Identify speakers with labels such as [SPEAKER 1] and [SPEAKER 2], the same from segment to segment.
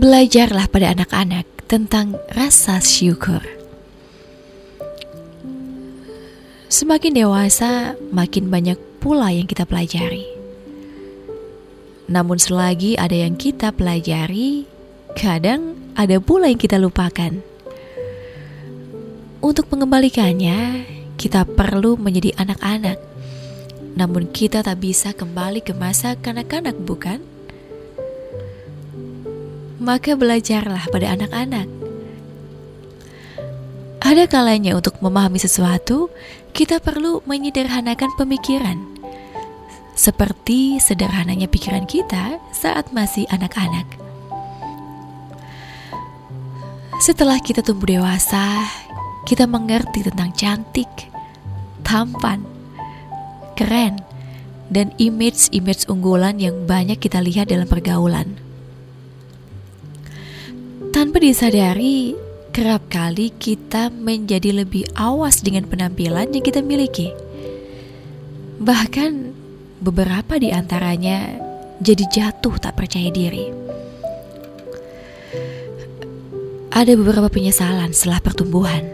[SPEAKER 1] Belajarlah pada anak-anak tentang rasa syukur. Semakin dewasa, makin banyak pula yang kita pelajari. Namun, selagi ada yang kita pelajari, kadang ada pula yang kita lupakan. Untuk mengembalikannya, kita perlu menjadi anak-anak. Namun, kita tak bisa kembali ke masa kanak-kanak, bukan? Maka belajarlah pada anak-anak. Ada kalanya untuk memahami sesuatu, kita perlu menyederhanakan pemikiran. Seperti sederhananya pikiran kita saat masih anak-anak. Setelah kita tumbuh dewasa, kita mengerti tentang cantik, tampan, keren, dan image-image unggulan yang banyak kita lihat dalam pergaulan. Tanpa disadari, kerap kali kita menjadi lebih awas dengan penampilan yang kita miliki. Bahkan beberapa di antaranya jadi jatuh tak percaya diri. Ada beberapa penyesalan setelah pertumbuhan.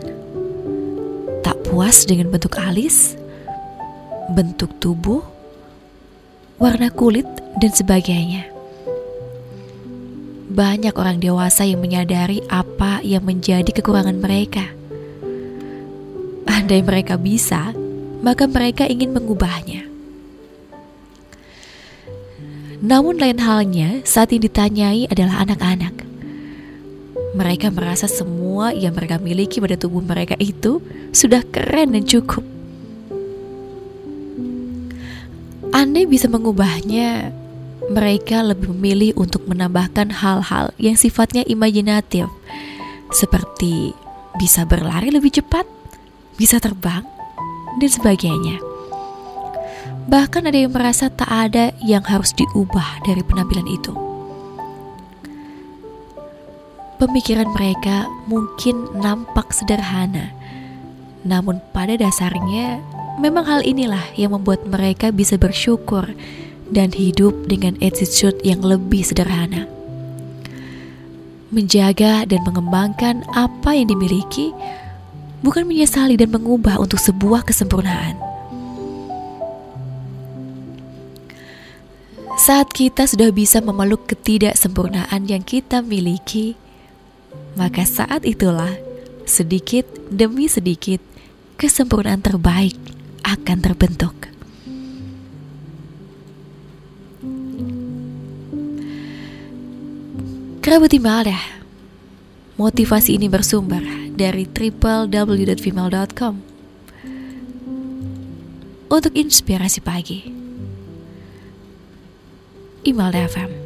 [SPEAKER 1] Tak puas dengan bentuk alis, bentuk tubuh, warna kulit, dan sebagainya banyak orang dewasa yang menyadari apa yang menjadi kekurangan mereka. Andai mereka bisa, maka mereka ingin mengubahnya. Namun lain halnya saat yang ditanyai adalah anak-anak. Mereka merasa semua yang mereka miliki pada tubuh mereka itu sudah keren dan cukup. Andai bisa mengubahnya, mereka lebih memilih untuk menambahkan hal-hal yang sifatnya imajinatif, seperti bisa berlari lebih cepat, bisa terbang, dan sebagainya. Bahkan ada yang merasa tak ada yang harus diubah dari penampilan itu. Pemikiran mereka mungkin nampak sederhana, namun pada dasarnya memang hal inilah yang membuat mereka bisa bersyukur dan hidup dengan attitude yang lebih sederhana. Menjaga dan mengembangkan apa yang dimiliki, bukan menyesali dan mengubah untuk sebuah kesempurnaan. Saat kita sudah bisa memeluk ketidaksempurnaan yang kita miliki, maka saat itulah sedikit demi sedikit kesempurnaan terbaik akan terbentuk. Kerabat Imelda Motivasi ini bersumber dari www.female.com Untuk inspirasi pagi Imelda FM